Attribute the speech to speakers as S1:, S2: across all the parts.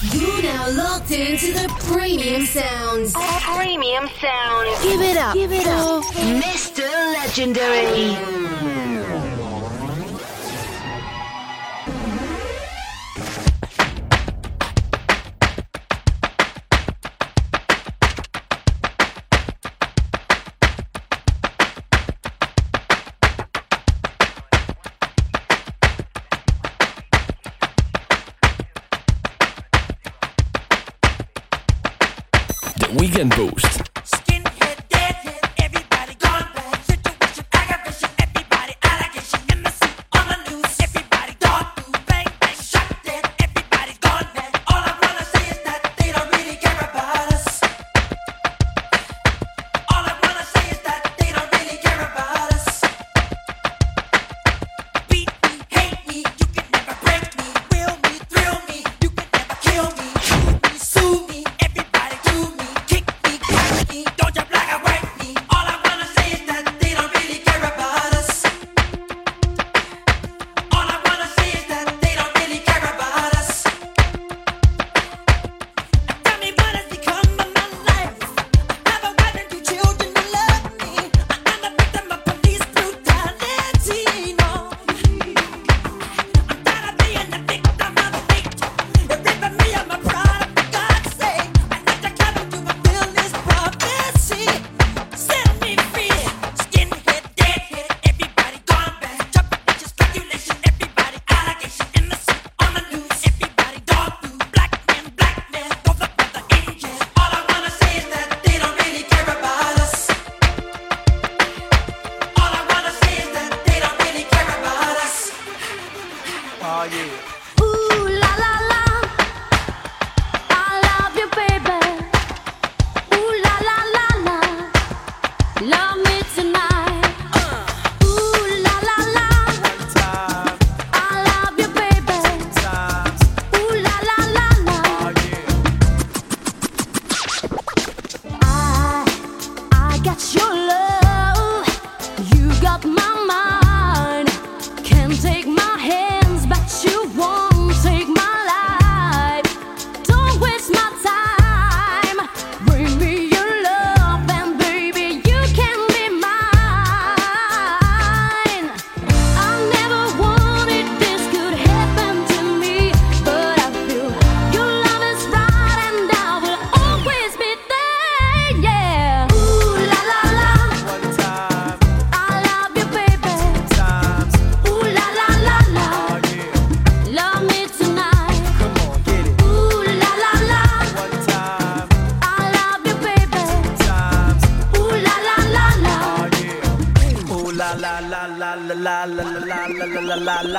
S1: You're now locked into the premium sounds.
S2: Premium sound.
S1: Give it up. Give it up.
S2: Mr. Legendary.
S3: Weekend Boost.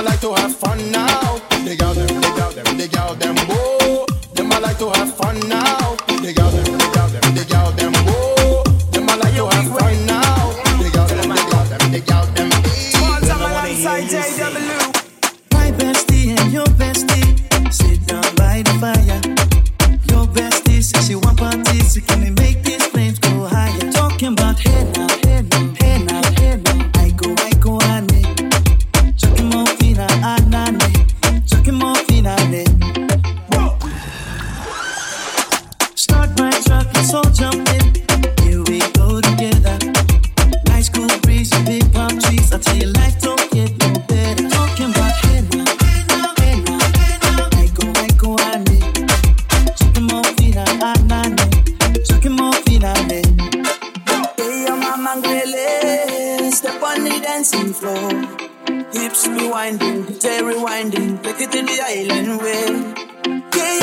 S3: I like to have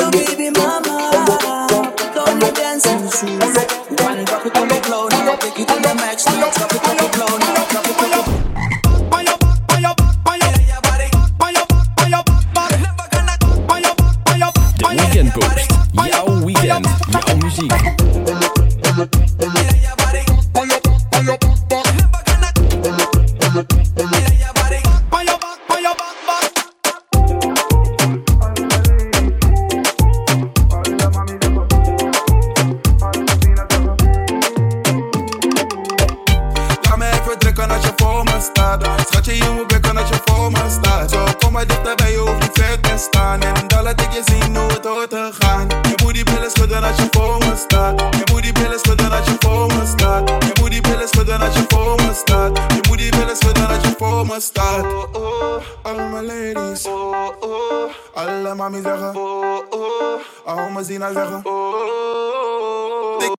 S3: One drop it on the now take it to the max,
S4: me staat. Oh, oh, all my ladies. Oh, oh, alle mami zeggen. Oh, oh, al mijn zina zeggen. Oh, oh, oh.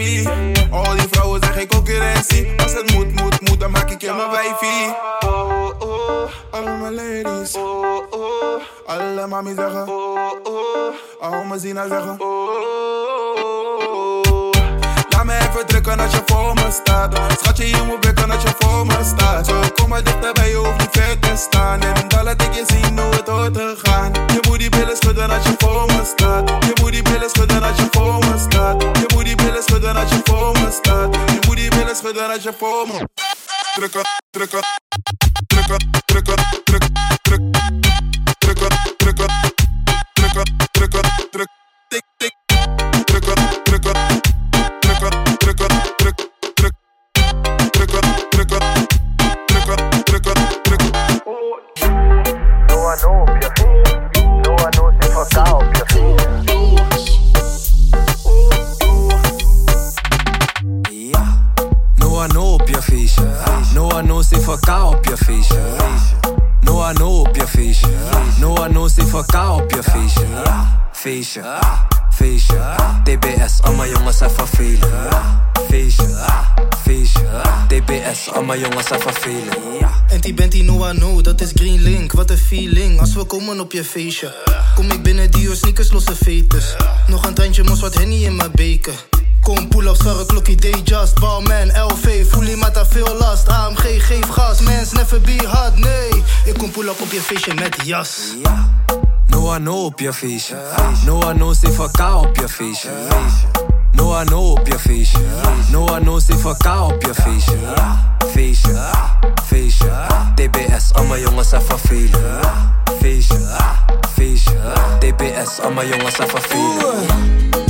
S4: Aan me. Al die vrouwen zijn geen concurrentie. Als het moet, moet, moet, dan maak ik je mijn wijfie. Oh, oh, all my ladies. Oh, oh, alle mami zeggen. Oh, oh, al mijn zina zeggen. Oh, oh. Laat me even drukken als je voor me staat. Schatje, je moet bukken als je voor me staat. Zo, kom maar dichterbij, je hoeft niet ver te staan. En dan laat ik je zien hoe het hoort te gaan. Je moet die billen schudden als je voor me staat. Je moet die billen schudden als je voor me staat. Je moet die billen schudden als je voor me staat. Je moet die billen schudden als je voor me Drukken, drukken, drukken, drukken, druk,
S5: No one knows if
S6: ik ka op je feestje. No one know op je feestje. No one knows if ik ka op je feestje. Feestje, feestje. TBS, allemaal jongens even velen. Feestje, feestje. TBS, allemaal jongens even velen.
S7: Anti Benti Noah No, dat is Green Link, wat een feeling Als we komen op je feestje Kom ik binnen Dio sneakers, losse fetus Nog een tandje mos, wat henny in mijn beker Kom pull-ups, verre klokkie, day just Ballman, LV, voelie mata veel last AMG, geef gas, mens, never be hard, nee Ik kom pull-up op je feestje met jas
S6: No one know op je feestje. No if ik ka op je feestje. No one know op je feestje. No if ik ka op je feestje. Feestje, feestje. TBS, allemaal jongens even velen. Feestje, feestje. TBS, allemaal jongens even velen.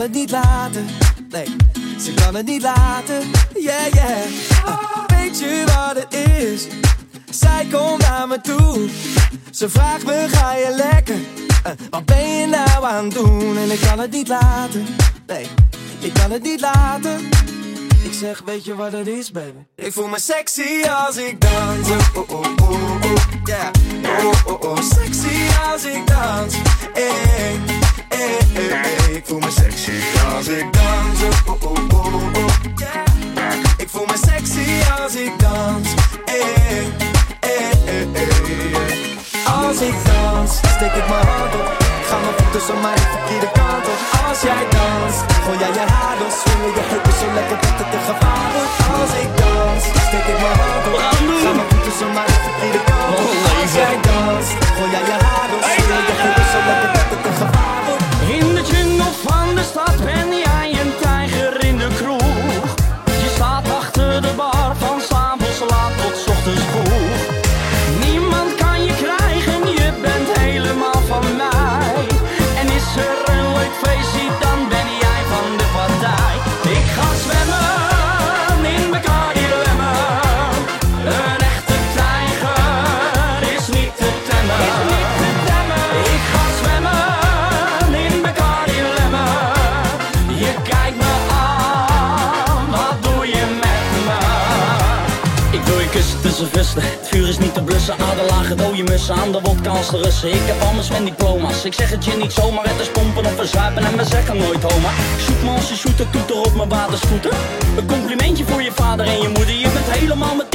S6: Kan het niet laten. Nee, ze kan het niet laten. Yeah, yeah. Ah, weet je wat het is? Zij komt naar me toe. Ze vraagt me, ga je lekker? Eh, wat ben je nou aan het doen? En ik kan het niet laten. Nee, ik kan het niet laten. Ik zeg, weet je wat het is, baby? Ik voel me sexy als ik dans. Oh, oh, oh, oh, oh. yeah. Oh, oh, oh, sexy als ik dans. Eh, eh, eh. Ik voel me sexy als ik dans. Oh, oh, oh, ik voel me sexy als ik dans. Eh, eh, eh, als ik dans, steek ik mijn hand op. Ga mijn voeten zo maar de verkeerde kant op. Als jij dans, gooi jij je haar los, Swingen je heupen zo lekker dat het te gevaar. Als ik dans, steek ik mijn hand op.
S8: Aan de wodka Russen Ik heb anders mijn diploma's. Ik zeg het je niet zomaar, het is pompen of verzuipen En we zeggen nooit homa Shoot me als je shooter, toeter op mijn waterscooter Een complimentje voor je vader en je moeder. Je bent helemaal met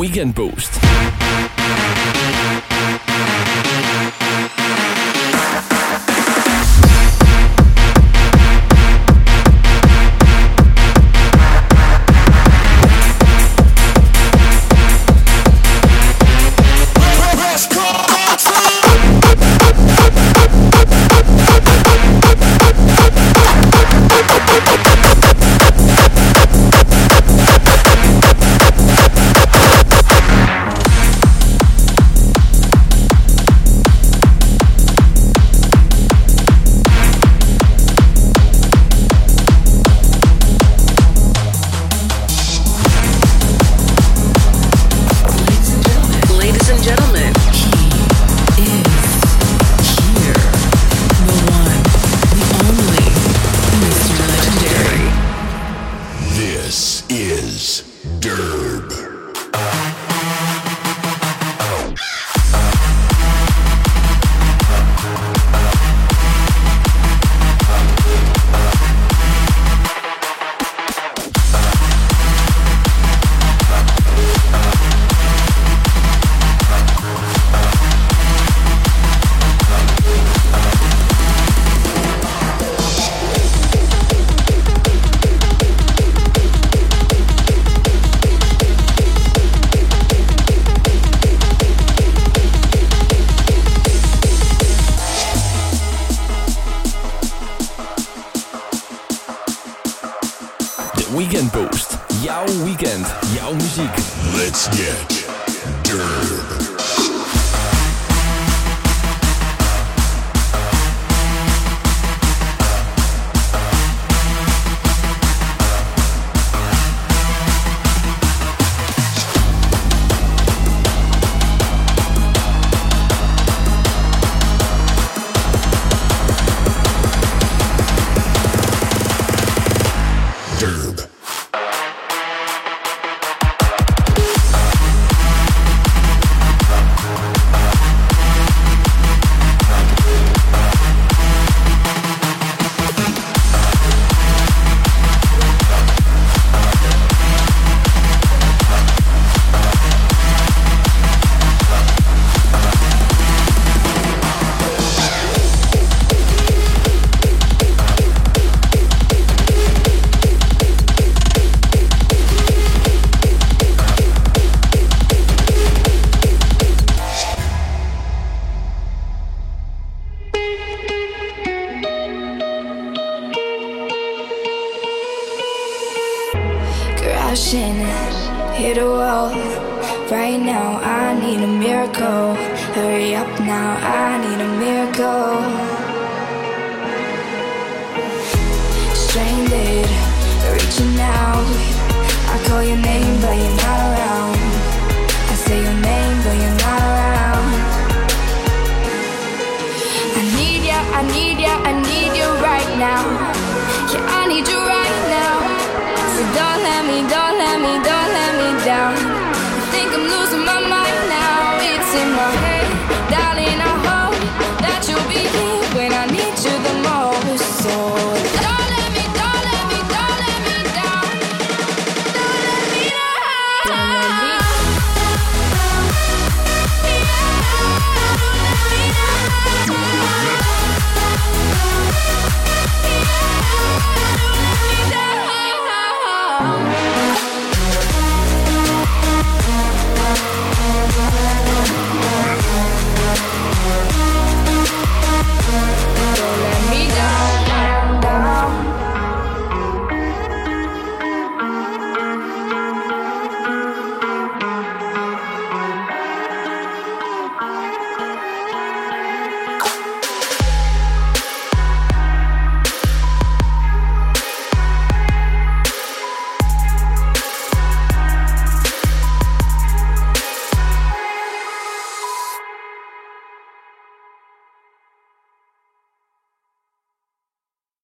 S9: Weekend Boost.
S10: is
S9: Dirt.
S11: Let's get
S12: Hurry up now, I need a miracle. Stranded, reaching out. I call your name, but you're not around. I say your name, but you're not around. I need ya, I need ya, I need you right now. Yeah, I need you right now. So don't let me, don't let me,